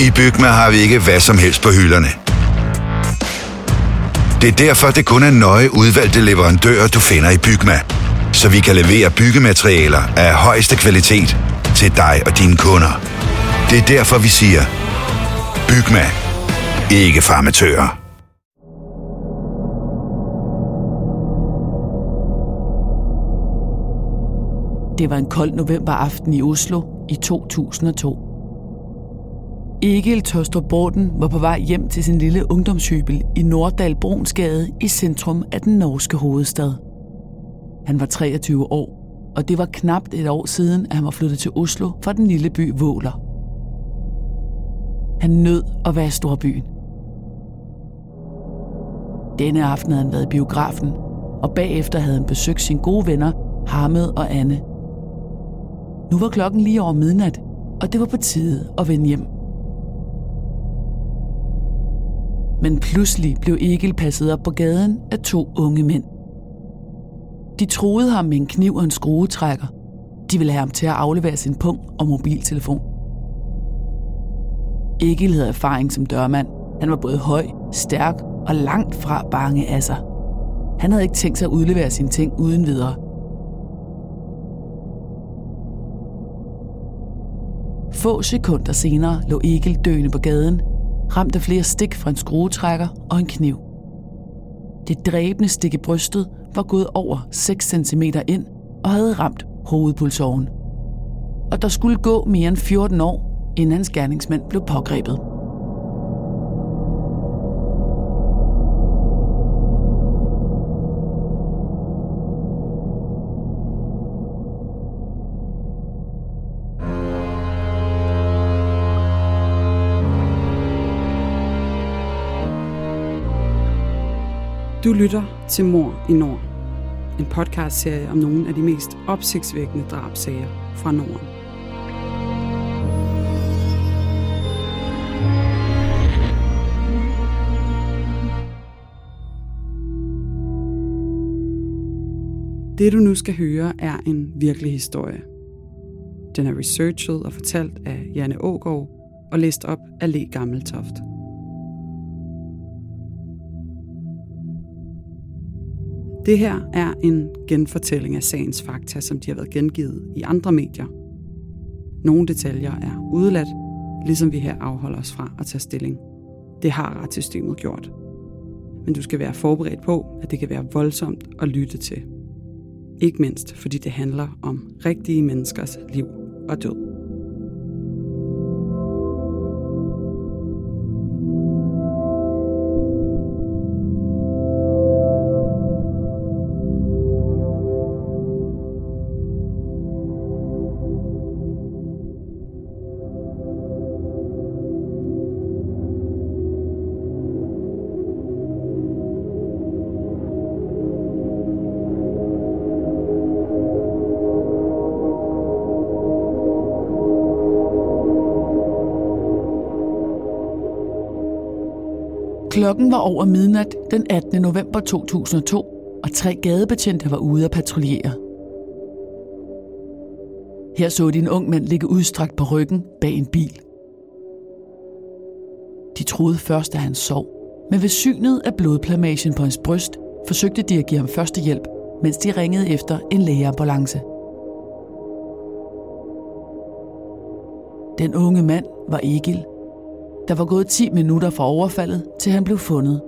I Bygma har vi ikke hvad som helst på hylderne. Det er derfor, det kun er nøje udvalgte leverandører, du finder i Bygma. Så vi kan levere byggematerialer af højeste kvalitet til dig og dine kunder. Det er derfor, vi siger, Bygma. Ikke farmatører. Det var en kold novemberaften i Oslo i 2002. Egil Tostrup Borden var på vej hjem til sin lille ungdomshybel i Norddal Brunsgade i centrum af den norske hovedstad. Han var 23 år, og det var knapt et år siden, at han var flyttet til Oslo fra den lille by Våler. Han nød at være i storbyen. Denne aften havde han været i biografen, og bagefter havde han besøgt sine gode venner, Hammed og Anne. Nu var klokken lige over midnat, og det var på tide at vende hjem. Men pludselig blev Egil passet op på gaden af to unge mænd. De troede ham med en kniv og en skruetrækker. De ville have ham til at aflevere sin pung og mobiltelefon. Egil havde erfaring som dørmand. Han var både høj, stærk og langt fra bange af sig. Han havde ikke tænkt sig at udlevere sine ting uden videre. Få sekunder senere lå Egil døende på gaden, ramt af flere stik fra en skruetrækker og en kniv. Det dræbende stik i brystet var gået over 6 cm ind og havde ramt hovedpulsåren. Og der skulle gå mere end 14 år, inden hans gerningsmand blev pågrebet. Du lytter til Mor i Nord. En podcastserie om nogle af de mest opsigtsvækkende drabsager fra Norden. Det du nu skal høre er en virkelig historie. Den er researchet og fortalt af Janne Ågaard og læst op af Le Gammeltoft. Det her er en genfortælling af sagens fakta, som de har været gengivet i andre medier. Nogle detaljer er udeladt, ligesom vi her afholder os fra at tage stilling. Det har retssystemet gjort. Men du skal være forberedt på, at det kan være voldsomt at lytte til. Ikke mindst fordi det handler om rigtige menneskers liv og død. Klokken var over midnat den 18. november 2002, og tre gadebetjente var ude at patruljere. Her så de en ung mand ligge udstrakt på ryggen bag en bil. De troede først, at han sov, men ved synet af blodplamagen på hans bryst, forsøgte de at give ham førstehjælp, mens de ringede efter en lægeambulance. Den unge mand var Egil, der var gået 10 minutter fra overfaldet, til han blev fundet.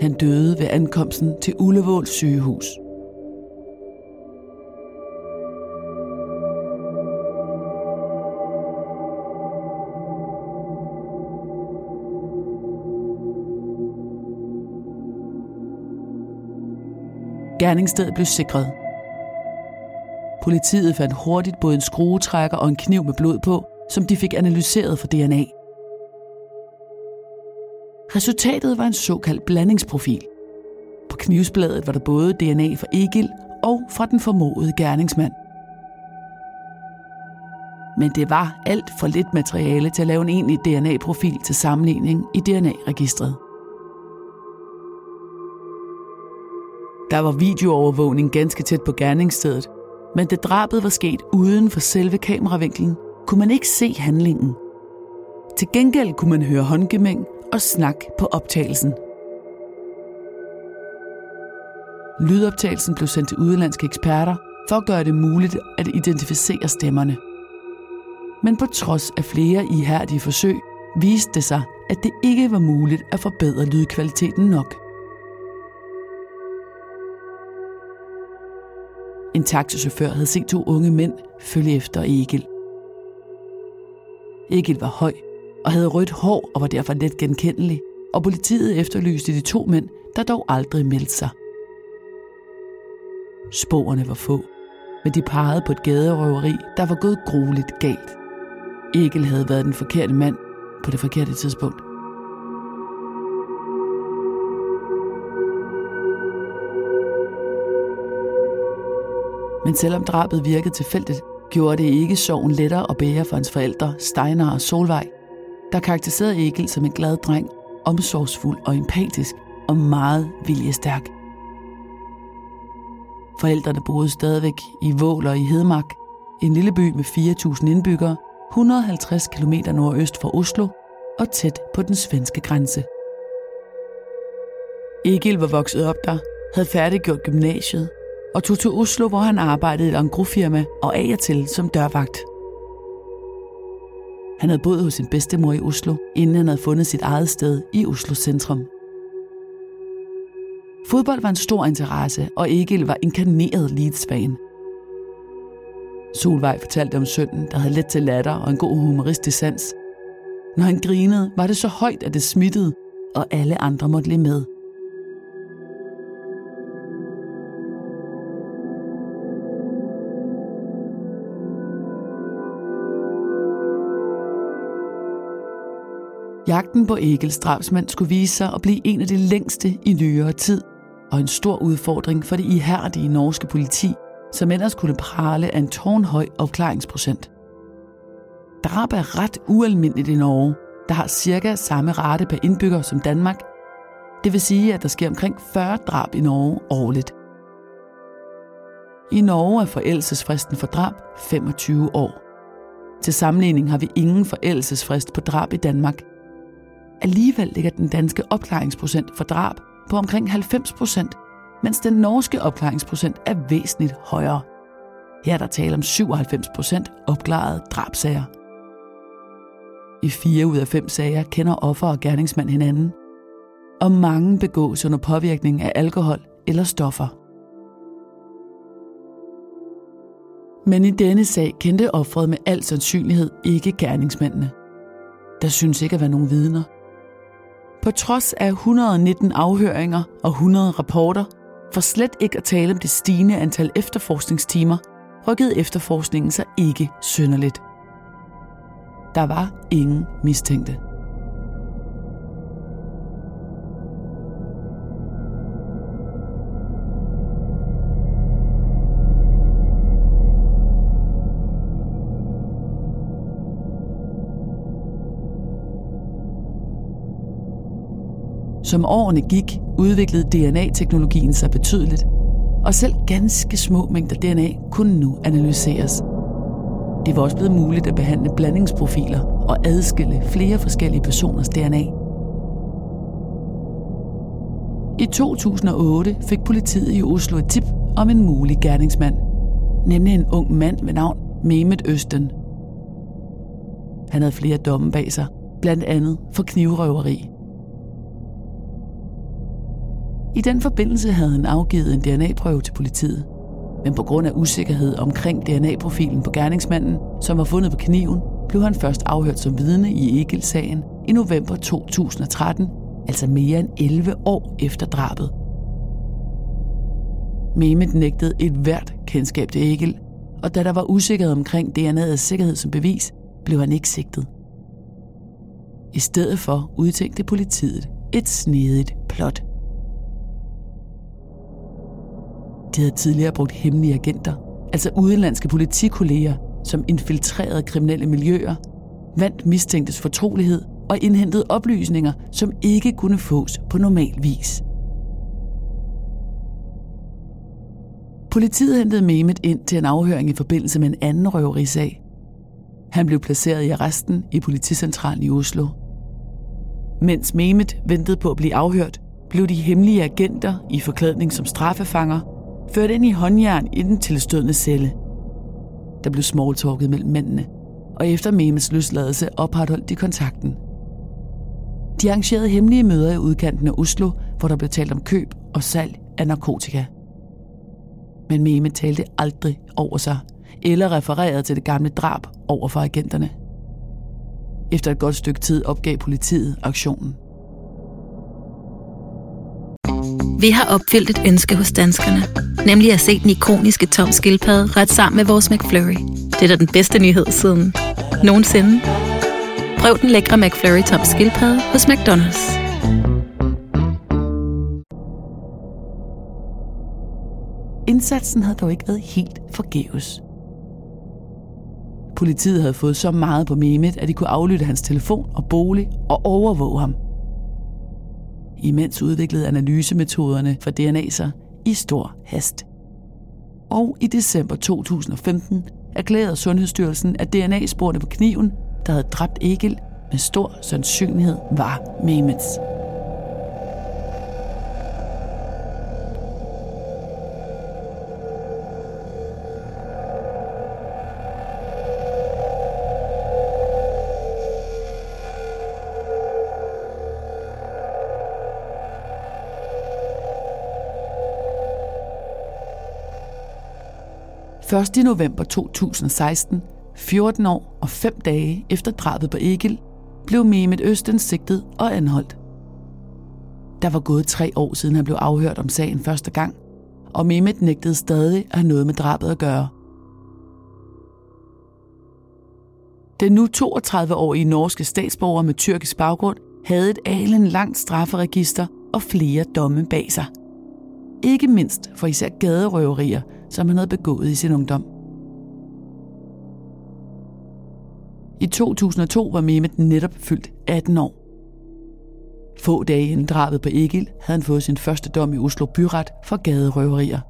Han døde ved ankomsten til Ullevål sygehus. Gerningsstedet blev sikret. Politiet fandt hurtigt både en skruetrækker og en kniv med blod på, som de fik analyseret for DNA. Resultatet var en såkaldt blandingsprofil. På knivsbladet var der både DNA fra Egil og fra den formodede gerningsmand. Men det var alt for lidt materiale til at lave en egentlig DNA-profil til sammenligning i DNA-registret. Der var videoovervågning ganske tæt på gerningsstedet, men det drabet var sket uden for selve kameravinklen kunne man ikke se handlingen. Til gengæld kunne man høre håndgemæng og snak på optagelsen. Lydoptagelsen blev sendt til udenlandske eksperter for at gøre det muligt at identificere stemmerne. Men på trods af flere ihærdige forsøg, viste det sig, at det ikke var muligt at forbedre lydkvaliteten nok. En taxichauffør havde set to unge mænd følge efter Egil. Egil var høj og havde rødt hår og var derfor let genkendelig, og politiet efterlyste de to mænd, der dog aldrig meldte sig. Sporene var få, men de pegede på et gaderøveri, der var gået grueligt galt. Egil havde været den forkerte mand på det forkerte tidspunkt. Men selvom drabet virkede tilfældigt, gjorde det ikke sorgen lettere at bære for hans forældre, Steinar og Solvej, der karakteriserede Egil som en glad dreng, omsorgsfuld og empatisk og meget viljestærk. Forældrene boede stadigvæk i Våler i Hedmark, en lille by med 4.000 indbyggere, 150 km nordøst for Oslo og tæt på den svenske grænse. Egil var vokset op der, havde færdiggjort gymnasiet og tog til Oslo, hvor han arbejdede i et engrosfirma og af og til som dørvagt. Han havde boet hos sin bedstemor i Oslo, inden han havde fundet sit eget sted i Oslo centrum. Fodbold var en stor interesse, og Egil var inkarneret Leeds-fan. Solvej fortalte om sønnen, der havde let til latter og en god humoristisk sans. Når han grinede, var det så højt, at det smittede, og alle andre måtte lide med – Jagten på Egils drabsmand skulle vise sig at blive en af de længste i nyere tid, og en stor udfordring for det ihærdige norske politi, som ellers kunne prale af en tårnhøj opklaringsprocent. Drab er ret ualmindeligt i Norge, der har cirka samme rate per indbygger som Danmark. Det vil sige, at der sker omkring 40 drab i Norge årligt. I Norge er forældelsesfristen for drab 25 år. Til sammenligning har vi ingen forældelsesfrist på drab i Danmark, Alligevel ligger den danske opklaringsprocent for drab på omkring 90 procent, mens den norske opklaringsprocent er væsentligt højere. Her er der tale om 97 procent opklarede drabsager. I fire ud af fem sager kender offer og gerningsmand hinanden, og mange begås under påvirkning af alkohol eller stoffer. Men i denne sag kendte offeret med al sandsynlighed ikke gerningsmændene. Der synes ikke at være nogen vidner – på trods af 119 afhøringer og 100 rapporter, for slet ikke at tale om det stigende antal efterforskningstimer, rykkede efterforskningen sig ikke synderligt. Der var ingen mistænkte. Som årene gik, udviklede DNA-teknologien sig betydeligt, og selv ganske små mængder DNA kunne nu analyseres. Det var også blevet muligt at behandle blandingsprofiler og adskille flere forskellige personers DNA. I 2008 fik politiet i Oslo et tip om en mulig gerningsmand, nemlig en ung mand ved navn Mehmet Østen. Han havde flere domme bag sig, blandt andet for knivrøveri. I den forbindelse havde han afgivet en DNA-prøve til politiet. Men på grund af usikkerhed omkring DNA-profilen på gerningsmanden, som var fundet på kniven, blev han først afhørt som vidne i Egil-sagen i november 2013, altså mere end 11 år efter drabet. Mehmet nægtede et hvert kendskab til Egil, og da der var usikkerhed omkring DNA'ets sikkerhed som bevis, blev han ikke sigtet. I stedet for udtænkte politiet et snedigt plot – De havde tidligere brugt hemmelige agenter, altså udenlandske politikolleger, som infiltrerede kriminelle miljøer, vandt mistænktes fortrolighed og indhentede oplysninger, som ikke kunne fås på normal vis. Politiet hentede Mehmet ind til en afhøring i forbindelse med en anden røverisag. Han blev placeret i arresten i politicentralen i Oslo. Mens Mehmet ventede på at blive afhørt, blev de hemmelige agenter i forklædning som straffefanger ført ind i håndjern i den tilstødende celle. Der blev smalltalket mellem mændene, og efter Memes løsladelse opretholdt de kontakten. De arrangerede hemmelige møder i udkanten af Oslo, hvor der blev talt om køb og salg af narkotika. Men Meme talte aldrig over sig, eller refererede til det gamle drab over for agenterne. Efter et godt stykke tid opgav politiet aktionen. Vi har opfyldt et ønske hos danskerne, nemlig at se den ikoniske tom skildpadde ret sammen med vores McFlurry. Det er da den bedste nyhed siden nogensinde. Prøv den lækre McFlurry tom skildpadde hos McDonald's. Indsatsen havde dog ikke været helt forgæves. Politiet havde fået så meget på Mehmet, at de kunne aflytte hans telefon og bolig og overvåge ham. Imens udviklede analysemetoderne for DNA sig i stor hast. Og i december 2015 erklærede Sundhedsstyrelsen, at DNA-sporene på kniven, der havde dræbt Egil, med stor sandsynlighed var Mehmets. Først i november 2016, 14 år og 5 dage efter drabet på Egil, blev Mehmet Østen sigtet og anholdt. Der var gået tre år siden han blev afhørt om sagen første gang, og Mehmet nægtede stadig at have noget med drabet at gøre. Den nu 32-årige norske statsborger med tyrkisk baggrund havde et alen langt strafferegister og flere domme bag sig. Ikke mindst for især gaderøverier, som han havde begået i sin ungdom. I 2002 var Mehmet netop fyldt 18 år. Få dage inden drabet på Egil havde han fået sin første dom i Oslo Byret for gaderøverier.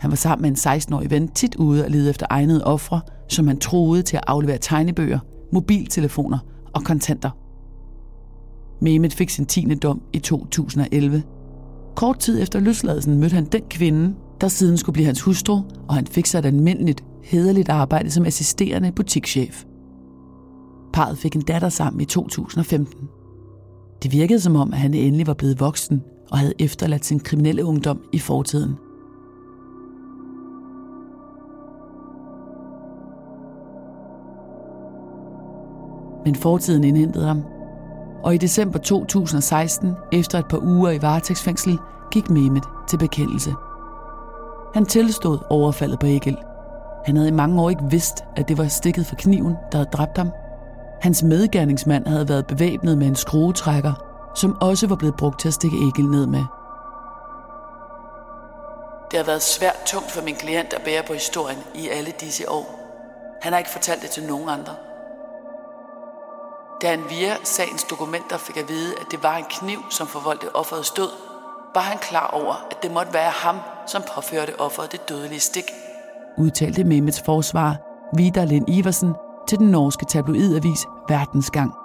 Han var sammen med en 16-årig ven tit ude og lede efter egnede ofre, som han troede til at aflevere tegnebøger, mobiltelefoner og kontanter. Mehmet fik sin 10. dom i 2011. Kort tid efter løsladelsen mødte han den kvinde, der siden skulle blive hans hustru, og han fik sig et almindeligt, hederligt arbejde som assisterende butikschef. Parret fik en datter sammen i 2015. Det virkede som om, at han endelig var blevet voksen og havde efterladt sin kriminelle ungdom i fortiden. Men fortiden indhentede ham, og i december 2016, efter et par uger i varetægtsfængsel, gik Mehmet til bekendelse. Han tilstod overfaldet på Egil. Han havde i mange år ikke vidst, at det var stikket for kniven, der havde dræbt ham. Hans medgerningsmand havde været bevæbnet med en skruetrækker, som også var blevet brugt til at stikke Egil ned med. Det har været svært tungt for min klient at bære på historien i alle disse år. Han har ikke fortalt det til nogen andre. Da han via sagens dokumenter fik at vide, at det var en kniv, som forvoldte offeret stød, var han klar over, at det måtte være ham, som påførte offeret det dødelige stik. Udtalte Mehmets forsvar, Vidar Lind Iversen, til den norske tabloidavis Verdensgang.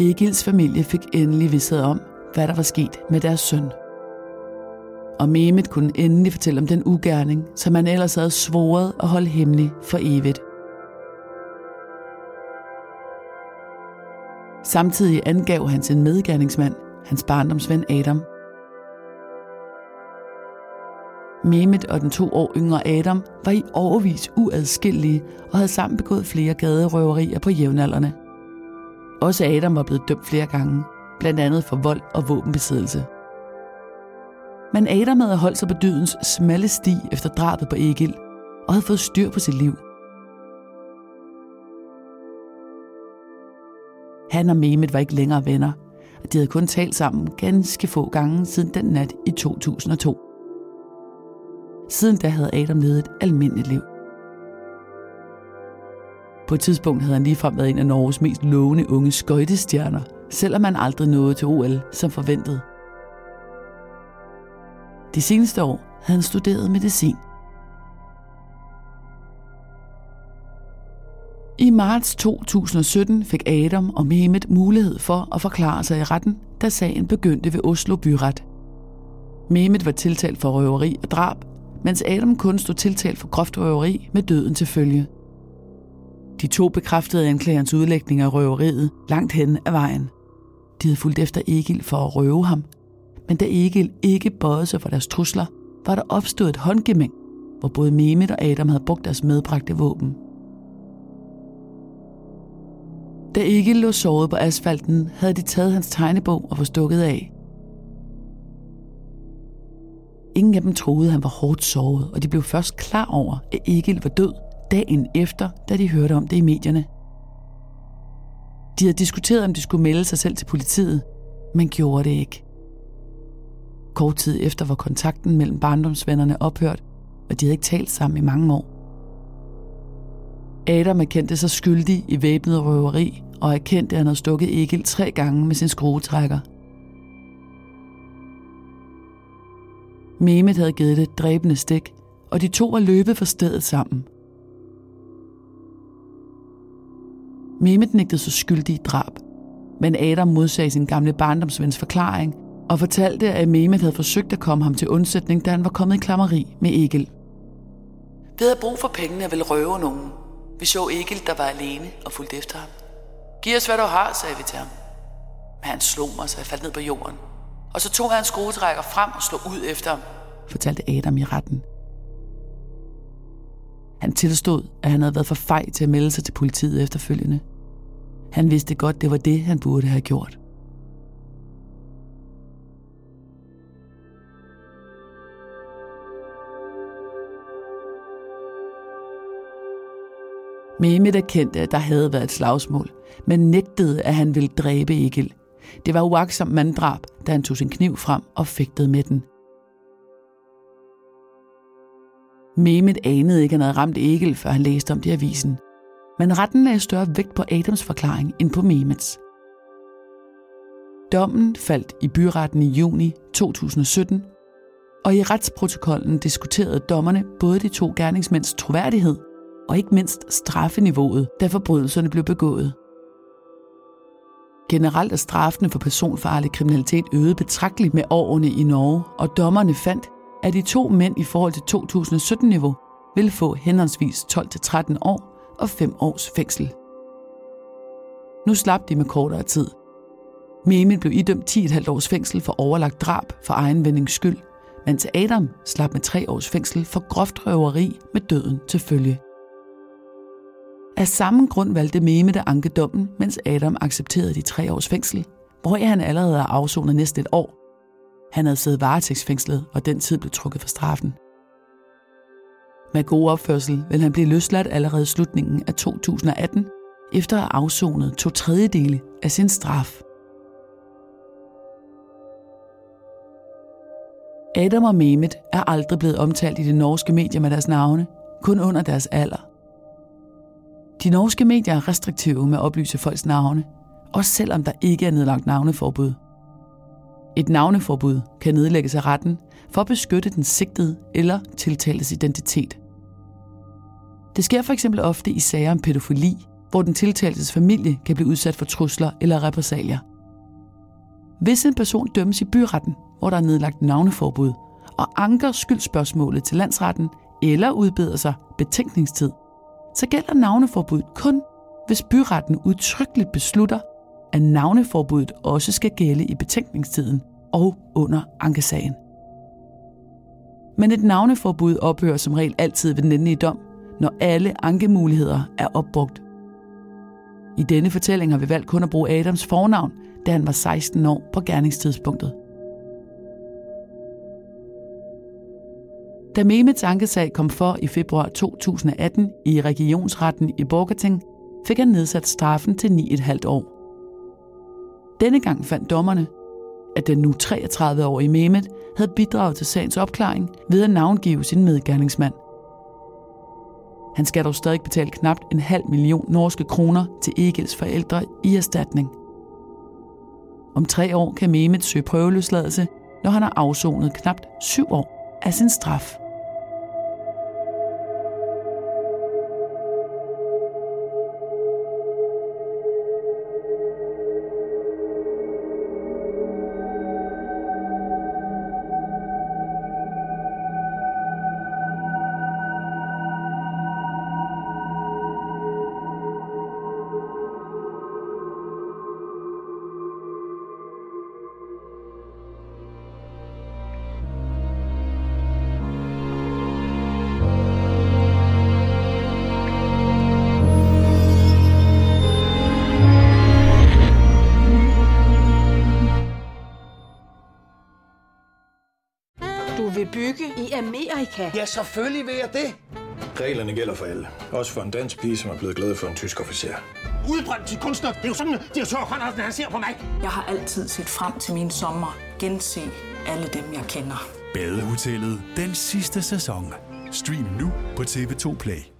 Egils familie fik endelig vidshed om, hvad der var sket med deres søn. Og Mehmet kunne endelig fortælle om den ugerning, som han ellers havde svoret at holde hemmelig for evigt. Samtidig angav han sin medgerningsmand, hans barndomsven Adam. Mehmet og den to år yngre Adam var i overvis uadskillelige og havde sammen begået flere gaderøverier på jævnaldrende. Også Adam var blevet dømt flere gange, blandt andet for vold og våbenbesiddelse. Men Adam havde holdt sig på dydens smalle sti efter drabet på Egil, og havde fået styr på sit liv. Han og Mehmet var ikke længere venner, og de havde kun talt sammen ganske få gange siden den nat i 2002. Siden da havde Adam levet et almindeligt liv. På et tidspunkt havde han ligefrem været en af Norges mest lovende unge skøjtestjerner, selvom han aldrig nåede til OL som forventet. De seneste år havde han studeret medicin. I marts 2017 fik Adam og Mehmet mulighed for at forklare sig i retten, da sagen begyndte ved Oslo Byret. Mehmet var tiltalt for røveri og drab, mens Adam kun stod tiltalt for groft røveri med døden til følge. De to bekræftede anklagerens udlægning af røveriet langt hen ad vejen. De havde fulgt efter Egil for at røve ham, men da Egil ikke bøjede sig for deres trusler, var der opstået et håndgemæng, hvor både Mehmet og Adam havde brugt deres medbragte våben. Da Egil lå såret på asfalten, havde de taget hans tegnebog og var stukket af. Ingen af dem troede, han var hårdt såret, og de blev først klar over, at Egil var død dagen efter, da de hørte om det i medierne. De havde diskuteret, om de skulle melde sig selv til politiet, men gjorde det ikke. Kort tid efter var kontakten mellem barndomsvennerne ophørt, og de havde ikke talt sammen i mange år. Adam erkendte sig skyldig i væbnet røveri og erkendte, at han havde stukket Egil tre gange med sin skruetrækker. Mehmet havde givet det et dræbende stik, og de to var løbet fra stedet sammen. Mehmet nægtede sig skyldig i drab, men Adam modsagde sin gamle barndomsvens forklaring og fortalte, at Mehmet havde forsøgt at komme ham til undsætning, da han var kommet i klammeri med Egil. Vi havde brug for pengene og ville røve nogen. Vi så Egil, der var alene og fulgte efter ham. Giv os, hvad du har, sagde vi til ham. Men han slog mig, så jeg faldt ned på jorden. Og så tog han skruetrækker frem og slog ud efter ham, fortalte Adam i retten. Han tilstod, at han havde været for fej til at melde sig til politiet efterfølgende. Han vidste godt, det var det, han burde have gjort. Mehmet erkendte, at der havde været et slagsmål, men nægtede, at han ville dræbe Egil. Det var uaksomt manddrab, da han tog sin kniv frem og fægtede med den. Mehmet anede ikke, at han havde ramt Egil, før han læste om det i avisen. Men retten lagde større vægt på Adams forklaring end på Mehmets. Dommen faldt i byretten i juni 2017, og i retsprotokollen diskuterede dommerne både de to gerningsmænds troværdighed og ikke mindst straffeniveauet, da forbrydelserne blev begået. Generelt er straffene for personfarlig kriminalitet øget betragteligt med årene i Norge, og dommerne fandt, at de to mænd i forhold til 2017-niveau ville få henholdsvis 12-13 år og 5 års fængsel. Nu slap de med kortere tid. Mehmet blev idømt 10,5 års fængsel for overlagt drab for egenvendings skyld, mens Adam slap med 3 års fængsel for groft røveri med døden til følge. Af samme grund valgte Mehmet at anke dommen, mens Adam accepterede de tre års fængsel, hvor han allerede har afsonet næsten et år. Han havde siddet varetægtsfængslet, og den tid blev trukket for straffen. Med god opførsel vil han blive løsladt allerede i slutningen af 2018, efter at have afsonet to tredjedele af sin straf. Adam og Mehmet er aldrig blevet omtalt i de norske medier med deres navne, kun under deres alder. De norske medier er restriktive med at oplyse folks navne, også selvom der ikke er nedlagt navneforbud. Et navneforbud kan nedlægges af retten for at beskytte den sigtede eller tiltaltes identitet. Det sker for eksempel ofte i sager om pædofili, hvor den tiltaltes familie kan blive udsat for trusler eller repressalier. Hvis en person dømmes i byretten, hvor der er nedlagt navneforbud, og anker skyldspørgsmålet til landsretten eller udbeder sig betænkningstid, så gælder navneforbuddet kun, hvis byretten udtrykkeligt beslutter, at navneforbuddet også skal gælde i betænkningstiden og under ankesagen. Men et navneforbud ophører som regel altid ved den endelige dom, når alle ankemuligheder er opbrugt. I denne fortælling har vi valgt kun at bruge Adams fornavn, da han var 16 år på gerningstidspunktet. Da Mehmets ankesag kom for i februar 2018 i regionsretten i Borgerting, fik han nedsat straffen til 9,5 år. Denne gang fandt dommerne, at den nu 33-årige Mehmet havde bidraget til sagens opklaring ved at navngive sin medgerningsmand. Han skal dog stadig betale knap en halv million norske kroner til Egils forældre i erstatning. Om tre år kan Mehmet søge prøveløsladelse, når han har afsonet knap syv år af sin straf. Amerika? Ja, selvfølgelig vil jeg det. Reglerne gælder for alle. Også for en dansk pige, som er blevet glad for en tysk officer. Udbrændt til kunstner. Det er jo sådan, at de har tørt, han ser på mig. Jeg har altid set frem til min sommer. Gense alle dem, jeg kender. Badehotellet den sidste sæson. Stream nu på TV2 Play.